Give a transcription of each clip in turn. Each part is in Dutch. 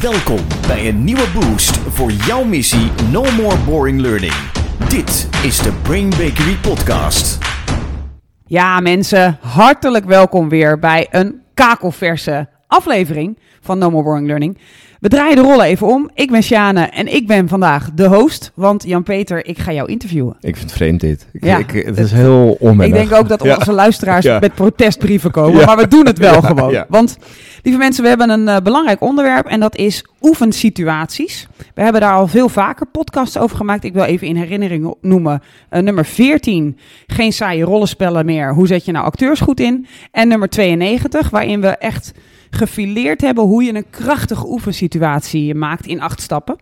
Welkom bij een nieuwe boost voor jouw missie No More Boring Learning. Dit is de Brain Bakery Podcast. Ja, mensen, hartelijk welkom weer bij een kakelverse aflevering van No More Boring Learning. We draaien de rollen even om. Ik ben Sjane en ik ben vandaag de host, want Jan-Peter, ik ga jou interviewen. Ik vind het vreemd dit. Ik, Ja, ik, het is heel onwennig. Ik denk ook dat Ja. onze luisteraars Ja. met protestbrieven komen, Ja. maar we doen het wel gewoon. Want, lieve mensen, we hebben een eh, belangrijk onderwerp en dat is oefensituaties. We hebben daar al veel vaker podcasts over gemaakt. Ik wil even in herinnering noemen eh, nummer 14, geen saaie rollenspellen meer. Hoe zet je nou acteurs goed in? En nummer 92, waarin we echt gefileerd hebben hoe je een krachtige oefensituatie maakt in acht stappen.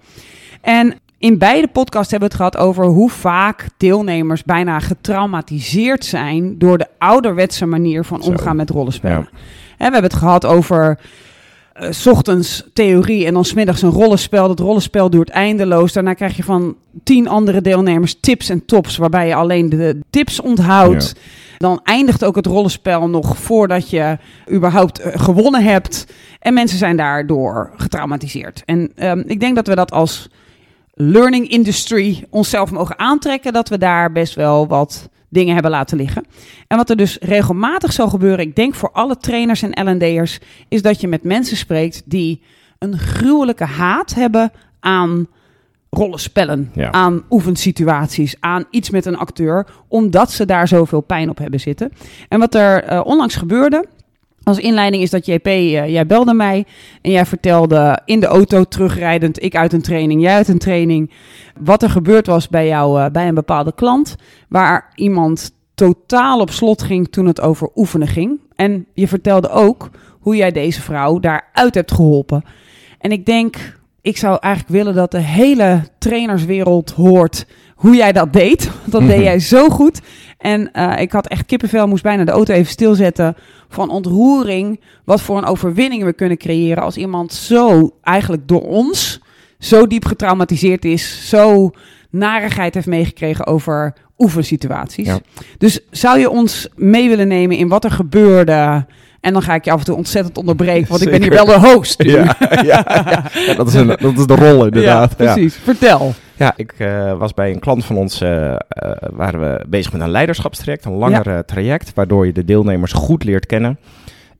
En in beide podcasts hebben we het gehad over hoe vaak deelnemers bijna getraumatiseerd zijn door de ouderwetse manier van Zo. omgaan met rollenspellen. Ja. Hè, we hebben het gehad over eh, 's ochtends theorie en dan smiddags een rollenspel. Dat rollenspel duurt eindeloos. Daarna krijg je van tien andere deelnemers tips en tops waarbij je alleen de tips onthoudt. Dan eindigt ook het rollenspel nog voordat je überhaupt eh, gewonnen hebt. En mensen zijn daardoor getraumatiseerd. En ehm, ik denk dat we dat als learning industry onszelf mogen aantrekken. Dat we daar best wel wat dingen hebben laten liggen. En wat er dus regelmatig zal gebeuren, ik denk voor alle trainers en L&D'ers, is dat je met mensen spreekt die een gruwelijke haat hebben aan rollenspellen, Ja. aan oefensituaties, aan iets met een acteur, omdat ze daar zoveel pijn op hebben zitten. En wat er eh, onlangs gebeurde, als inleiding is dat JP, eh, jij belde mij en jij vertelde in de auto terugrijdend, ik uit een training, jij uit een training, wat er gebeurd was bij jou, eh, bij een bepaalde klant, waar iemand totaal op slot ging toen het over oefenen ging. En je vertelde ook hoe jij deze vrouw daaruit hebt geholpen. En ik denk, ik zou eigenlijk willen dat de hele trainerswereld hoort hoe jij dat deed. Want dat deed Mhm. jij zo goed. En eh, ik had echt kippenvel, moest bijna de auto even stilzetten van ontroering. Wat voor een overwinning we kunnen creëren als iemand zo eigenlijk door ons zo diep getraumatiseerd is, zo narigheid heeft meegekregen over oefensituaties. Ja. Dus zou je ons mee willen nemen in wat er gebeurde? En dan ga ik je af en toe ontzettend onderbreken, want ik ben hier wel de host. Ja, ja, ja. Ja, dat, is een, dat is de rol inderdaad. Ja, precies. Vertel. Ja, ik eh, was bij een klant van ons, eh, eh, waren we bezig met een leiderschapstraject, een langer traject, waardoor je de deelnemers goed leert kennen.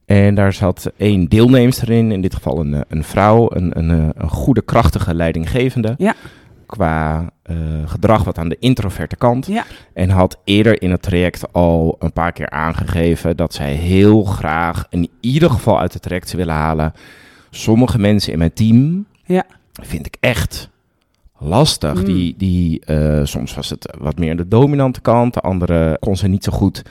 En daar zat één deelnemster in, in dit geval een, een vrouw, een, een, een goede, krachtige leidinggevende. Ja. Qua eh, gedrag wat aan de introverte kant. Ja. En had eerder in het traject al een paar keer aangegeven dat zij heel graag, in ieder geval uit het traject willen halen, sommige mensen in mijn team, Ja. vind ik echt lastig. Mm. Die, die, eh, soms was het wat meer aan de dominante kant, de andere kon ze niet zo goed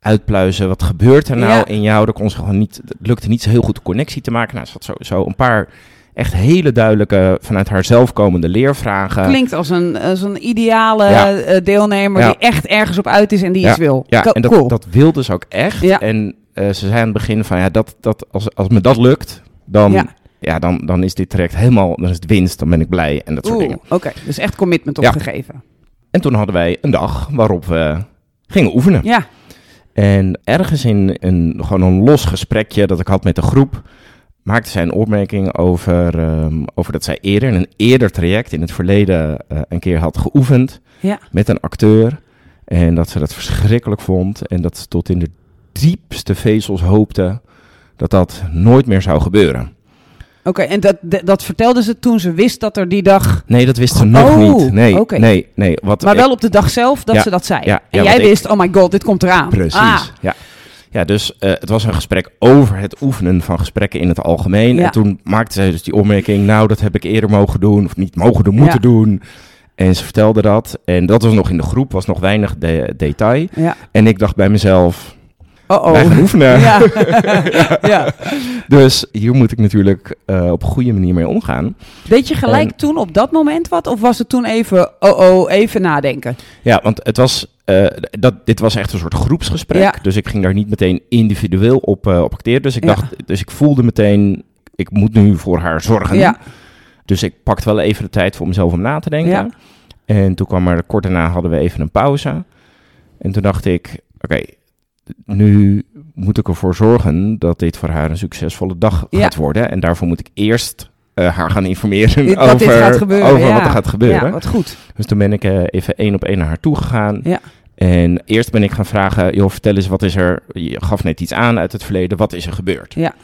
uitpluizen. Wat gebeurt er nou Ja. in jou? Er kon ze gewoon niet, het lukte niet zo heel goed de connectie te maken. Nou, ze had zo, zo een paar echt hele duidelijke, vanuit haar zelf komende leervragen. Klinkt als een, als een ideale Ja. eh, deelnemer Ja. die echt ergens op uit is en die Ja. iets wil. Ja, Co- en dat, cool. dat wilde ze ook echt. En eh, ze zei aan het begin van, ja, dat, dat, als, als me dat lukt, dan, Ja. dan, dan is dit traject helemaal, dan is het winst, dan ben ik blij en dat soort Oeh, dingen. Oké, dus echt commitment opgegeven. En toen hadden wij een dag waarop we gingen oefenen. Ja. En ergens in een, gewoon een los gesprekje dat ik had met de groep, maakte zij een opmerking over, ehm, over dat zij eerder in een eerder traject in het verleden eh, een keer had geoefend Ja. met een acteur. En dat ze dat verschrikkelijk vond en dat ze tot in de diepste vezels hoopte dat dat nooit meer zou gebeuren. Oké, en dat, dat, vertelde ze toen ze wist dat er die dag... Nee, dat wist ze nog Oh, niet. Nee, nee, nee. Wat, Maar wel op de dag zelf dat Ja, ze dat zei. ja, en jij ik- wist, oh my god, dit komt eraan. Precies, Ah, ja. Ja, dus eh, het was een gesprek over het oefenen van gesprekken in het algemeen. Ja. En toen maakte zij dus die opmerking, nou, dat heb ik eerder mogen doen, of niet mogen doen, moeten Ja. doen. En ze vertelde dat. En dat was nog in de groep, was nog weinig de- detail. ja. En ik dacht bij mezelf, Oh, gaan oh. oefenen. Ja. ja. Dus hier moet ik natuurlijk eh, op een goede manier mee omgaan. Deed je gelijk En- toen op dat moment wat? Of was het toen even, oh oh, even nadenken? Ja, want het was, eh, dat, dit was echt een soort groepsgesprek. Ja. Dus ik ging daar niet meteen individueel op, eh, op acteren. Dus ik Ja. dacht, dus ik voelde meteen, ik moet nu voor haar zorgen. Ja. Dus ik pakte wel even de tijd voor mezelf om na te denken. Ja. En toen kwam er kort daarna hadden we even een pauze. En toen dacht ik, oké, nu moet ik ervoor zorgen dat dit voor haar een succesvolle dag Ja. gaat worden. En daarvoor moet ik eerst eh, haar gaan informeren over, dit gaat gebeuren. over ja. wat er gaat gebeuren. Ja, wat goed. Dus toen ben ik eh, even één op één naar haar toe gegaan. Ja. En eerst ben ik gaan vragen, joh, vertel eens, wat is er... Je gaf net iets aan uit het verleden, wat is er gebeurd? Ja.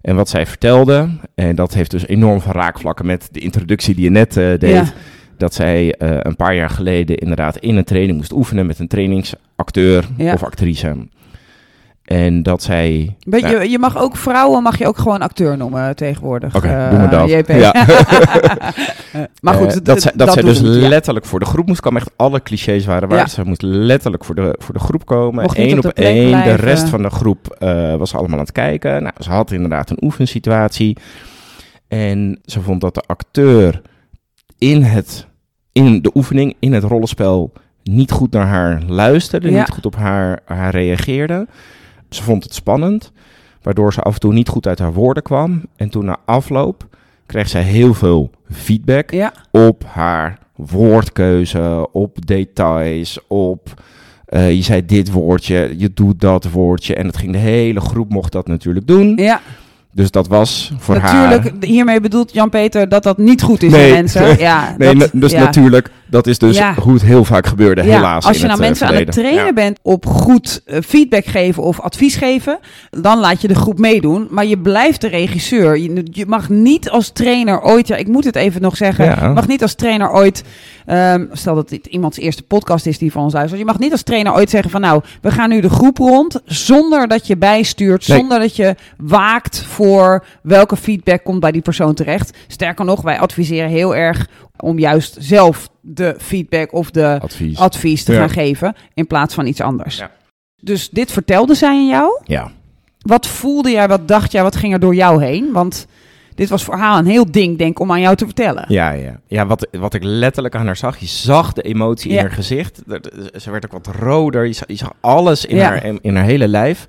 En wat zij vertelde, en dat heeft dus enorm veel raakvlakken met de introductie die je net eh, deed... Dat zij eh, een paar jaar geleden inderdaad in een training moest oefenen met een trainingsacteur Ja. of actrice. En dat zij... Nou, je, je mag ook vrouwen, mag je ook gewoon acteur noemen tegenwoordig. Oké, Eh, doen we dat. JP. Ja. maar goed, Eh, dat, zij, dat, zij dus het, ja. letterlijk voor de groep moest komen. Echt alle clichés waren waar. Ja. Zij moest letterlijk voor de, voor de groep komen. Eén op de één. De rest van de groep eh, was allemaal aan het kijken. Nou, ze had inderdaad een oefensituatie. En ze vond dat de acteur in, het, in de oefening, in het rollenspel, niet goed naar haar luisterde. Ja. Niet goed op haar, haar reageerde. Ze vond het spannend. Waardoor ze af en toe niet goed uit haar woorden kwam. En toen na afloop kreeg zij heel veel feedback Ja, op haar woordkeuze, op details, op eh, je zei dit woordje, je doet dat woordje. En het ging de hele groep mocht dat natuurlijk doen. ja. Dus dat was voor haar... natuurlijk. Hiermee bedoelt Jan-Peter dat dat niet goed is Nee. voor mensen. Ja, Nee, dat- dus ja. natuurlijk, dat is dus Ja. hoe het heel vaak gebeurde, Ja, helaas. als in je nou het, eh, mensen aan het trainen Ja. bent op goed eh, feedback geven of advies geven, dan laat je de groep meedoen. Maar je blijft de regisseur. Je, je mag niet als trainer ooit, ja, ik moet het even nog zeggen, je mag niet als trainer ooit, ehm, stel dat dit iemands eerste podcast is die van ons luistert, je mag niet als trainer ooit zeggen van nou, we gaan nu de groep rond, zonder dat je bijstuurt, Nee. zonder dat je waakt voor welke feedback komt bij die persoon terecht. Sterker nog, wij adviseren heel erg om juist zelf de feedback of de Advies. advies te Ja. gaan geven in plaats van iets anders. Ja. Dus dit vertelde zij aan jou. ja. Wat voelde jij, wat dacht jij, wat ging er door jou heen? Want dit was voor haar een heel ding, denk ik, om aan jou te vertellen. Ja, ja. ja wat, wat ik letterlijk aan haar zag, je zag de emotie in Ja. haar gezicht. Dat- Ze werd ook wat roder, je zag, je zag alles in, Ja. haar, in, in haar hele lijf.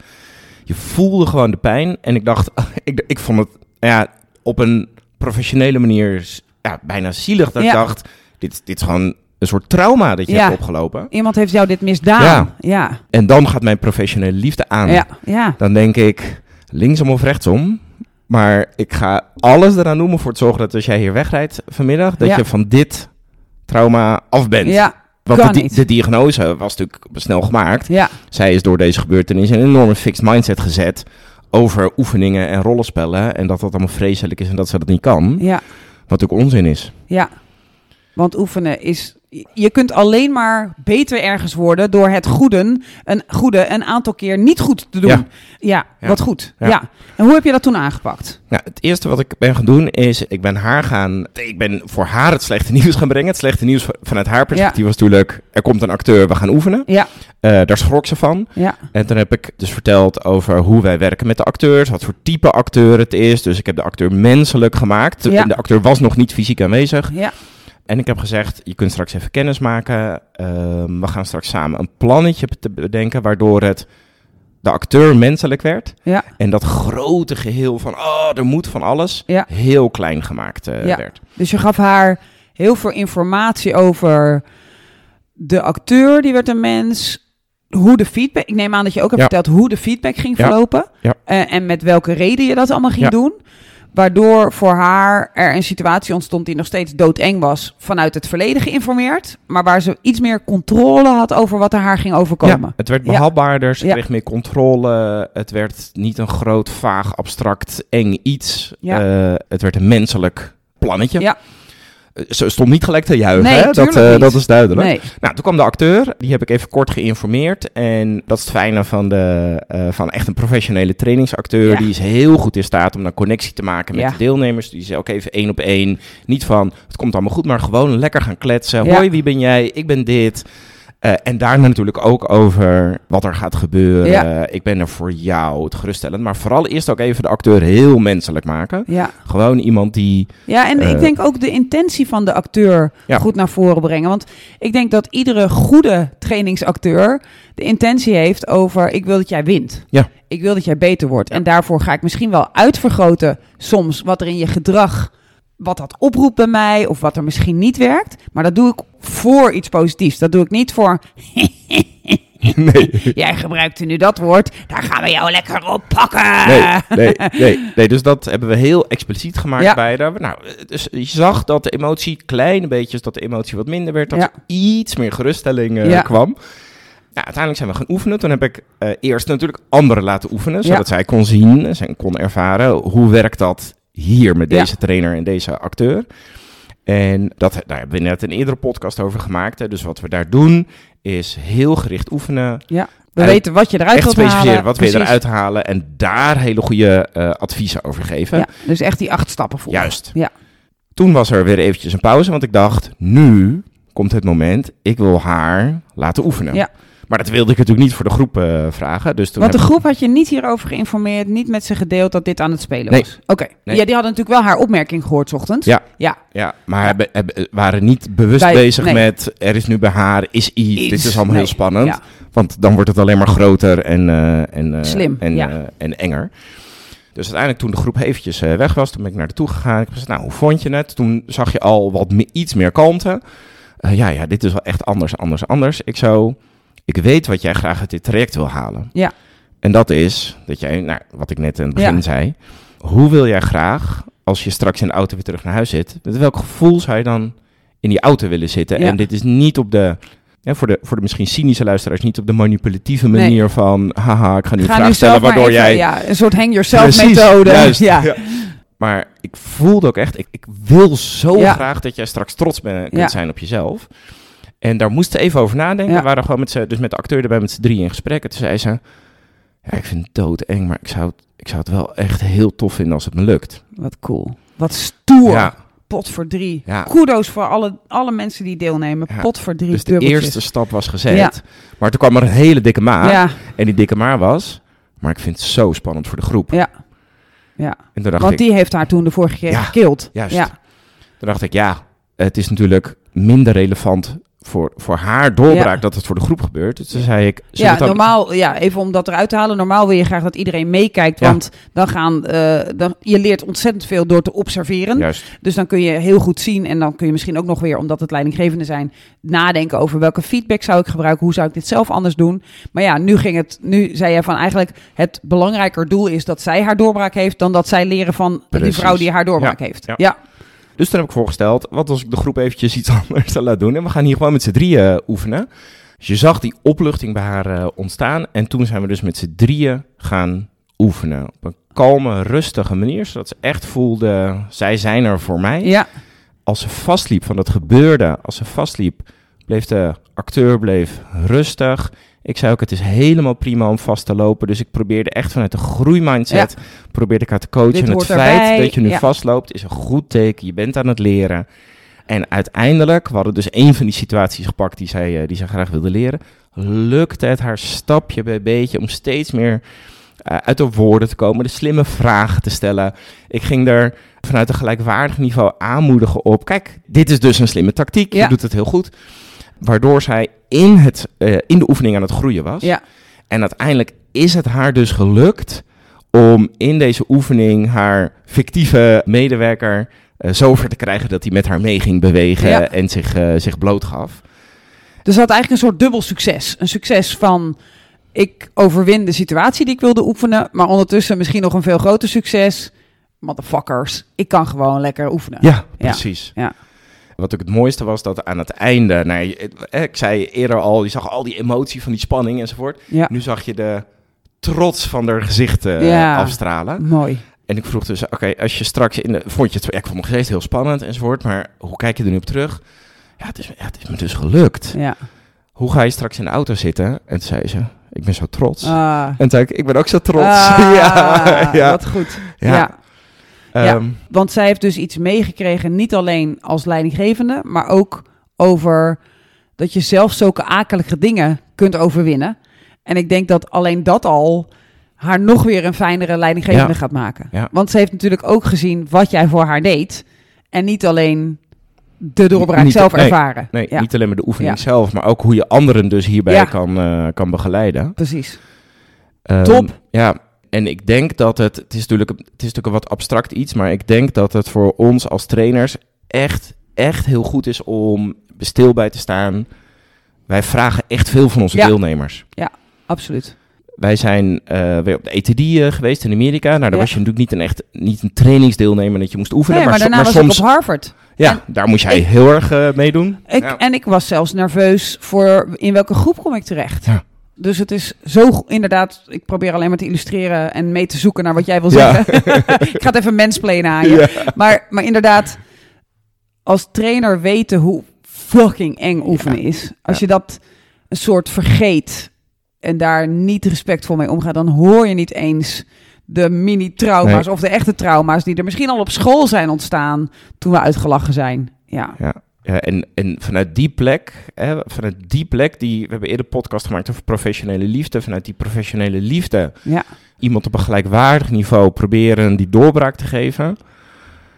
Je voelde gewoon de pijn. En ik dacht, ik, ik vond het ja, op een professionele manier ja, bijna zielig. Dat Ja. ik dacht, dit, dit is gewoon een soort trauma dat je Ja. hebt opgelopen. Iemand heeft jou dit misdaan. Ja. Ja, En dan gaat mijn professionele liefde aan. ja, ja. Dan denk ik, linksom of rechtsom. Maar ik ga alles eraan doen om voor te zorgen dat als jij hier wegrijdt vanmiddag, dat je van dit trauma af bent. Ja, Want kan de, niet. de diagnose was natuurlijk snel gemaakt. ja, Zij is door deze gebeurtenis een enorme fixed mindset gezet over oefeningen en rollenspellen. En dat dat allemaal vreselijk is en dat ze dat niet kan. ja, Wat ook onzin is. ja. Want oefenen is... Je kunt alleen maar beter ergens worden door het goede een, goede een aantal keer niet goed te doen. Ja, Ja. Ja. wat goed. Ja. Ja. En hoe heb je dat toen aangepakt? Nou, het eerste wat ik ben gaan doen is, ik ben haar gaan, ik ben voor haar het slechte nieuws gaan brengen. Het slechte nieuws vanuit haar perspectief was natuurlijk, er komt een acteur, we gaan oefenen. Ja, Eh, daar schrok ze van. ja, En toen heb ik dus verteld over hoe wij werken met de acteurs, wat voor type acteur het is. Dus ik heb de acteur menselijk gemaakt. Ja. De acteur was nog niet fysiek aanwezig. ja, En ik heb gezegd, je kunt straks even kennis maken. Ehm, we gaan straks samen een plannetje te bedenken, waardoor het de acteur menselijk werd. ja. En dat grote geheel van, oh, er moet van alles, Ja. heel klein gemaakt eh, Ja. werd. Dus je gaf haar heel veel informatie over de acteur, die werd een mens. Hoe de feedback. Ik neem aan dat je ook hebt verteld hoe de feedback ging verlopen. Ja. Eh, en met welke reden je dat allemaal ging Ja. doen. Waardoor voor haar er een situatie ontstond die nog steeds doodeng was. Vanuit het verleden geïnformeerd. Maar waar ze iets meer controle had over wat er haar ging overkomen. Ja, het werd Ja. behapbaarder, ze Ja. kreeg meer controle. Het werd niet een groot, vaag, abstract, eng iets. Ja. Eh, het werd een menselijk plannetje. Ja. Ze stond niet gelijk te juichen, Nee, hè? Dat, eh, dat is duidelijk. Nee. Nou, toen kwam de acteur, die heb ik even kort geïnformeerd. En dat is het fijne van, de, eh, van echt een professionele trainingsacteur. Ja. Die is heel goed in staat om een connectie te maken met Ja. de deelnemers. Die is ook even één op één. Niet van, het komt allemaal goed, maar gewoon lekker gaan kletsen. Ja. Hoi, wie ben jij? Ik ben dit. Eh, en daarna natuurlijk ook over wat er gaat gebeuren. Ja. Ik ben er voor jou, het geruststellend. Maar vooral eerst ook even de acteur heel menselijk maken. Ja. Gewoon iemand die... Ja, en ik Eh, denk ook de intentie van de acteur Ja. goed naar voren brengen. Want ik denk dat iedere goede trainingsacteur de intentie heeft over... ik wil dat jij wint. Ja. Ik wil dat jij beter wordt. En daarvoor ga ik misschien wel uitvergroten soms wat er in je gedrag... wat dat oproept bij mij of wat er misschien niet werkt. Maar dat doe ik voor iets positiefs. Dat doe ik niet voor... Nee. Jij gebruikte nu dat woord, daar gaan we jou lekker op pakken. Nee, nee, nee, nee, dus dat hebben we heel expliciet gemaakt Ja. bij de. Nou, dus je zag dat de emotie, kleine beetjes, dat de emotie wat minder werd, dat Ja. er iets meer geruststelling eh, Ja. kwam. Ja, uiteindelijk zijn we gaan oefenen. Toen heb ik eh, eerst natuurlijk anderen laten oefenen, zodat zij kon zien, zij kon ervaren hoe werkt dat hier met Ja. deze trainer en deze acteur. En dat daar hebben we net een eerdere podcast over gemaakt. Hè. Dus wat we daar doen is heel gericht oefenen. Ja, we En weten wat je eruit echt wilt halen. wat we eruit halen en daar hele goede eh, adviezen over geven. Ja, dus echt die acht stappen volgen. Juist. Ja. Toen was er weer eventjes een pauze, want ik dacht, nu komt het moment, ik wil haar laten oefenen. Ja. Maar dat wilde ik natuurlijk niet voor de groep eh, vragen. Dus toen Want de groep had je niet hierover geïnformeerd, niet met ze gedeeld dat dit aan het spelen Nee. was. Oké. Nee. Ja, die hadden natuurlijk wel haar opmerking gehoord 's ochtends. Ja. Ja. Ja, maar Hebben, hebben- waren niet bewust Bij- bezig nee. met, er is nu bij haar, is iets, Iets. dit is allemaal heel spannend. Ja. Want dan wordt het alleen maar groter en, eh, en, eh, Slim, en, ja. en enger. Dus uiteindelijk toen de groep eventjes weg was, toen ben ik naar toe gegaan. Ik heb gezegd, nou, hoe vond je het? Toen zag je al wat me- iets meer kalmte. Ja, ja, dit is wel echt anders, anders, anders. Ik zo, ik weet wat jij graag uit dit traject wil halen. Ja. En dat is, dat jij, nou, wat ik net in het begin Ja. zei. Hoe wil jij graag, als je straks in de auto weer terug naar huis zit, met welk gevoel zou je dan in die auto willen zitten? Ja. En dit is niet op de, ja, voor, de, voor de misschien cynische luisteraars, niet op de manipulatieve Nee. manier van, haha, ik ga nu Ga vraag nu stellen waardoor even- jij... Ja, een soort hang yourself Precies, methode. juist, ja. ja. Maar ik voelde ook echt, ik, ik wil zo Ja. graag dat jij straks trots bent, kunt zijn op jezelf. En daar moesten even over nadenken. Ja. We waren gewoon met z'n, dus met de acteur erbij met z'n drieën in gesprek. En toen zei ze, ja, ik vind het doodeng, maar ik zou, het, ik zou het wel echt heel tof vinden als het me lukt. Wat cool. Wat stoer. Ja, Pot voor drie. ja. Kudos voor alle, alle mensen die deelnemen. Ja. Pot voor drie Dus de dubbeltjes. eerste stap was gezet. Maar toen kwam er een hele dikke maar. En die dikke maar was, maar ik vind het zo spannend voor de groep. ja. ja. En toen dacht Want ik, die heeft haar toen de vorige keer gekild. juist. Ja. Toen dacht ik, ja, het is natuurlijk minder relevant voor, voor haar doorbraak Ja. dat het voor de groep gebeurt. Dus toen zei ik, Ja, dan- normaal, ja, even om dat eruit te halen. Normaal wil je graag dat iedereen meekijkt. Ja. Want dan gaan, eh, dan, je leert ontzettend veel door te observeren. Juist, Dus dan kun je heel goed zien. En dan kun je misschien ook nog weer, omdat het leidinggevende zijn, nadenken over welke feedback zou ik gebruiken. Hoe zou ik dit zelf anders doen? Maar ja, nu ging het. Nu zei je van eigenlijk het belangrijker doel is dat zij haar doorbraak heeft. dan dat zij leren van die vrouw die haar doorbraak Ja, heeft. ja. Dus toen heb ik voorgesteld, wat als ik de groep eventjes iets anders laten doen. En we gaan hier gewoon met z'n drieën eh, oefenen. Dus je zag die opluchting bij haar eh, ontstaan. En toen zijn we dus met z'n drieën gaan oefenen. Op een kalme, rustige manier, zodat ze echt voelde, zij zijn er voor mij. ja. als ze vastliep van dat gebeurde, als ze vastliep, bleef de acteur bleef rustig. Ik zei ook, het is helemaal prima om vast te lopen. Dus ik probeerde echt vanuit de groeimindset, probeerde ik haar te coachen. Dit En het feit erbij, dat je nu ja. vastloopt is een goed teken. Je bent aan het leren. En uiteindelijk, we hadden dus één van die situaties gepakt die zij, eh, die zij graag wilde leren. Lukte het haar stapje bij beetje om steeds meer eh, uit de woorden te komen, de slimme vragen te stellen. Ik ging er vanuit een gelijkwaardig niveau aanmoedigen op. Kijk, dit is dus een slimme tactiek. Ja. Je doet het heel goed. Waardoor zij in, het, eh, in de oefening aan het groeien was. ja. En uiteindelijk is het haar dus gelukt om in deze oefening haar fictieve medewerker eh, zover te krijgen dat hij met haar mee ging bewegen Ja. en zich, eh, zich blootgaf. Dus ze had eigenlijk een soort dubbel succes. Een succes van ik overwin de situatie die ik wilde oefenen, maar ondertussen misschien nog een veel groter succes. Motherfuckers, ik kan gewoon lekker oefenen. Ja, precies. Ja. Wat ook het mooiste was dat aan het einde, nou, ik zei eerder al, je zag al die emotie van die spanning enzovoort. Ja, Nu zag je de trots van haar gezicht eh, Ja. afstralen. mooi. En ik vroeg dus, oké, als je straks in de... Vond je het... Ja, ik vond het nog steeds heel spannend enzovoort, maar hoe kijk je er nu op terug? Ja, het is, ja, het is me dus gelukt. Ja. Hoe ga je straks in de auto zitten? En toen zei ze, ik ben zo trots. Ah. En toen zei ik, ik ben ook zo trots. Ah, ja, ja. Wat goed. Ja. ja. Ja. Ehm, Want zij heeft dus iets meegekregen, niet alleen als leidinggevende, maar ook over dat je zelf zulke akelige dingen kunt overwinnen. En ik denk dat alleen dat al haar nog weer een fijnere leidinggevende Ja. gaat maken. Ja. Want ze heeft natuurlijk ook gezien wat jij voor haar deed. En niet alleen de doorbraak Niet- zelf nee, ervaren. Nee, ja, niet alleen maar de oefening zelf, maar ook hoe je anderen dus hierbij kan, eh, kan begeleiden. precies. Ehm, Top. Ja, en ik denk dat het, het is, natuurlijk, het is natuurlijk een wat abstract iets, maar ik denk dat het voor ons als trainers echt, echt heel goed is om stil bij te staan Wij vragen echt veel van onze Ja. deelnemers. Absoluut. Wij zijn eh, weer op de ETD eh, geweest in Amerika. Nou, daar Ja. was je natuurlijk niet een echt niet een trainingsdeelnemer dat je moest oefenen. Nee, maar, so- daarna was soms, ik op Harvard. ja, en- daar moest jij ik- heel erg eh, meedoen. Ik, Ja. En ik was zelfs nerveus voor in welke groep kom ik terecht. Ja. Dus het is zo inderdaad, ik probeer alleen maar te illustreren en mee te zoeken naar wat jij wil Ja. zeggen. ik ga het even mensplenen aan je. Maar, maar inderdaad, als trainer weten hoe fucking eng oefenen is. Als je dat een soort vergeet en daar niet respectvol mee omgaat, dan hoor je niet eens de mini-trauma's Nee. of de echte trauma's die er misschien al op school zijn ontstaan toen we uitgelachen zijn. Ja, Ja, ja en, en vanuit die plek, hè, vanuit die plek, die, we hebben eerder een podcast gemaakt over professionele liefde. Vanuit die professionele liefde, ja. iemand op een gelijkwaardig niveau proberen die doorbraak te geven.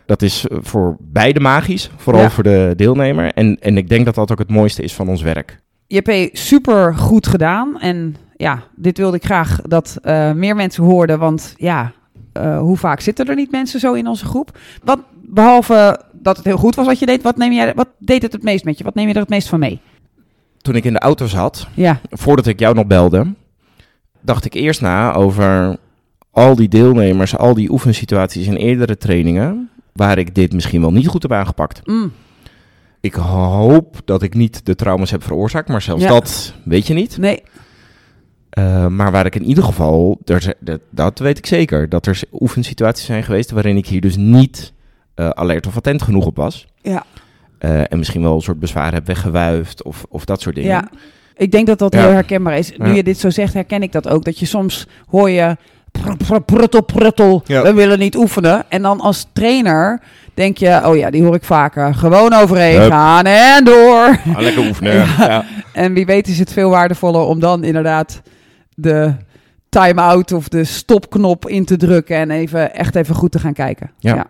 Dat is eh, voor beide magisch, vooral Ja. voor de deelnemer. En, en ik denk dat dat ook het mooiste is van ons werk. JP, super goed gedaan. En ja, dit wilde ik graag dat eh, meer mensen hoorden. Want ja, eh, hoe vaak zitten er niet mensen zo in onze groep? Wat, behalve dat het heel goed was wat je deed, wat, neem jij, wat deed het het meest met je? Wat neem je er het meest van mee? Toen ik in de auto zat, Ja, voordat ik jou nog belde, dacht ik eerst na over al die deelnemers, al die oefensituaties in eerdere trainingen, waar ik dit misschien wel niet goed heb aangepakt. mm, Ik hoop dat ik niet de trauma's heb veroorzaakt, maar zelfs Ja. dat weet je niet. nee, Eh, maar waar ik in ieder geval, er, dat, dat weet ik zeker, dat er oefensituaties zijn geweest waarin ik hier dus niet eh, alert of attent genoeg op was. ja, Eh, en misschien wel een soort bezwaar heb weggewuifd of, of dat soort dingen. ja. Ik denk dat dat Ja. heel herkenbaar is. Nu Ja. je dit zo zegt, herken ik dat ook. Dat je soms hoor je pr- pr- pruttel, pruttel, Ja. we willen niet oefenen. En dan als trainer denk je, oh ja, die hoor ik vaker. Gewoon overheen Hup. gaan en door. Ah, lekker oefenen. Ja. ja. En wie weet is het veel waardevoller om dan inderdaad de time-out of de stopknop in te drukken en even echt even goed te gaan kijken. Ja.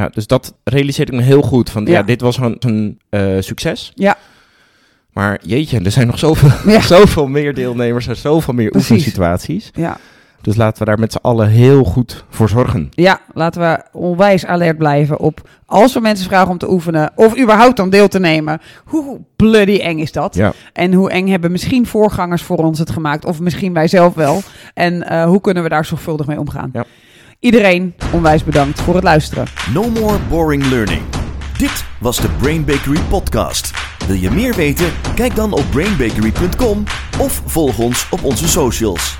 Ja. Dus dat realiseerde ik me heel goed. Van ja, Ja. dit was een, een eh, succes. Ja. Maar jeetje, er zijn nog zoveel, Ja. zoveel meer deelnemers en zoveel meer Precies. oefensituaties. Ja. Dus laten we daar met z'n allen heel goed voor zorgen. ja, laten we onwijs alert blijven op als we mensen vragen om te oefenen of überhaupt om deel te nemen. Hoe bloody eng is dat? Ja. En hoe eng hebben misschien voorgangers voor ons het gemaakt of misschien wij zelf wel? En eh, hoe kunnen we daar zorgvuldig mee omgaan? Ja. Iedereen onwijs bedankt voor het luisteren. No more boring learning. Dit was de Brain Bakery podcast. Wil je meer weten? Kijk dan op brainbakery.com of volg ons op onze socials.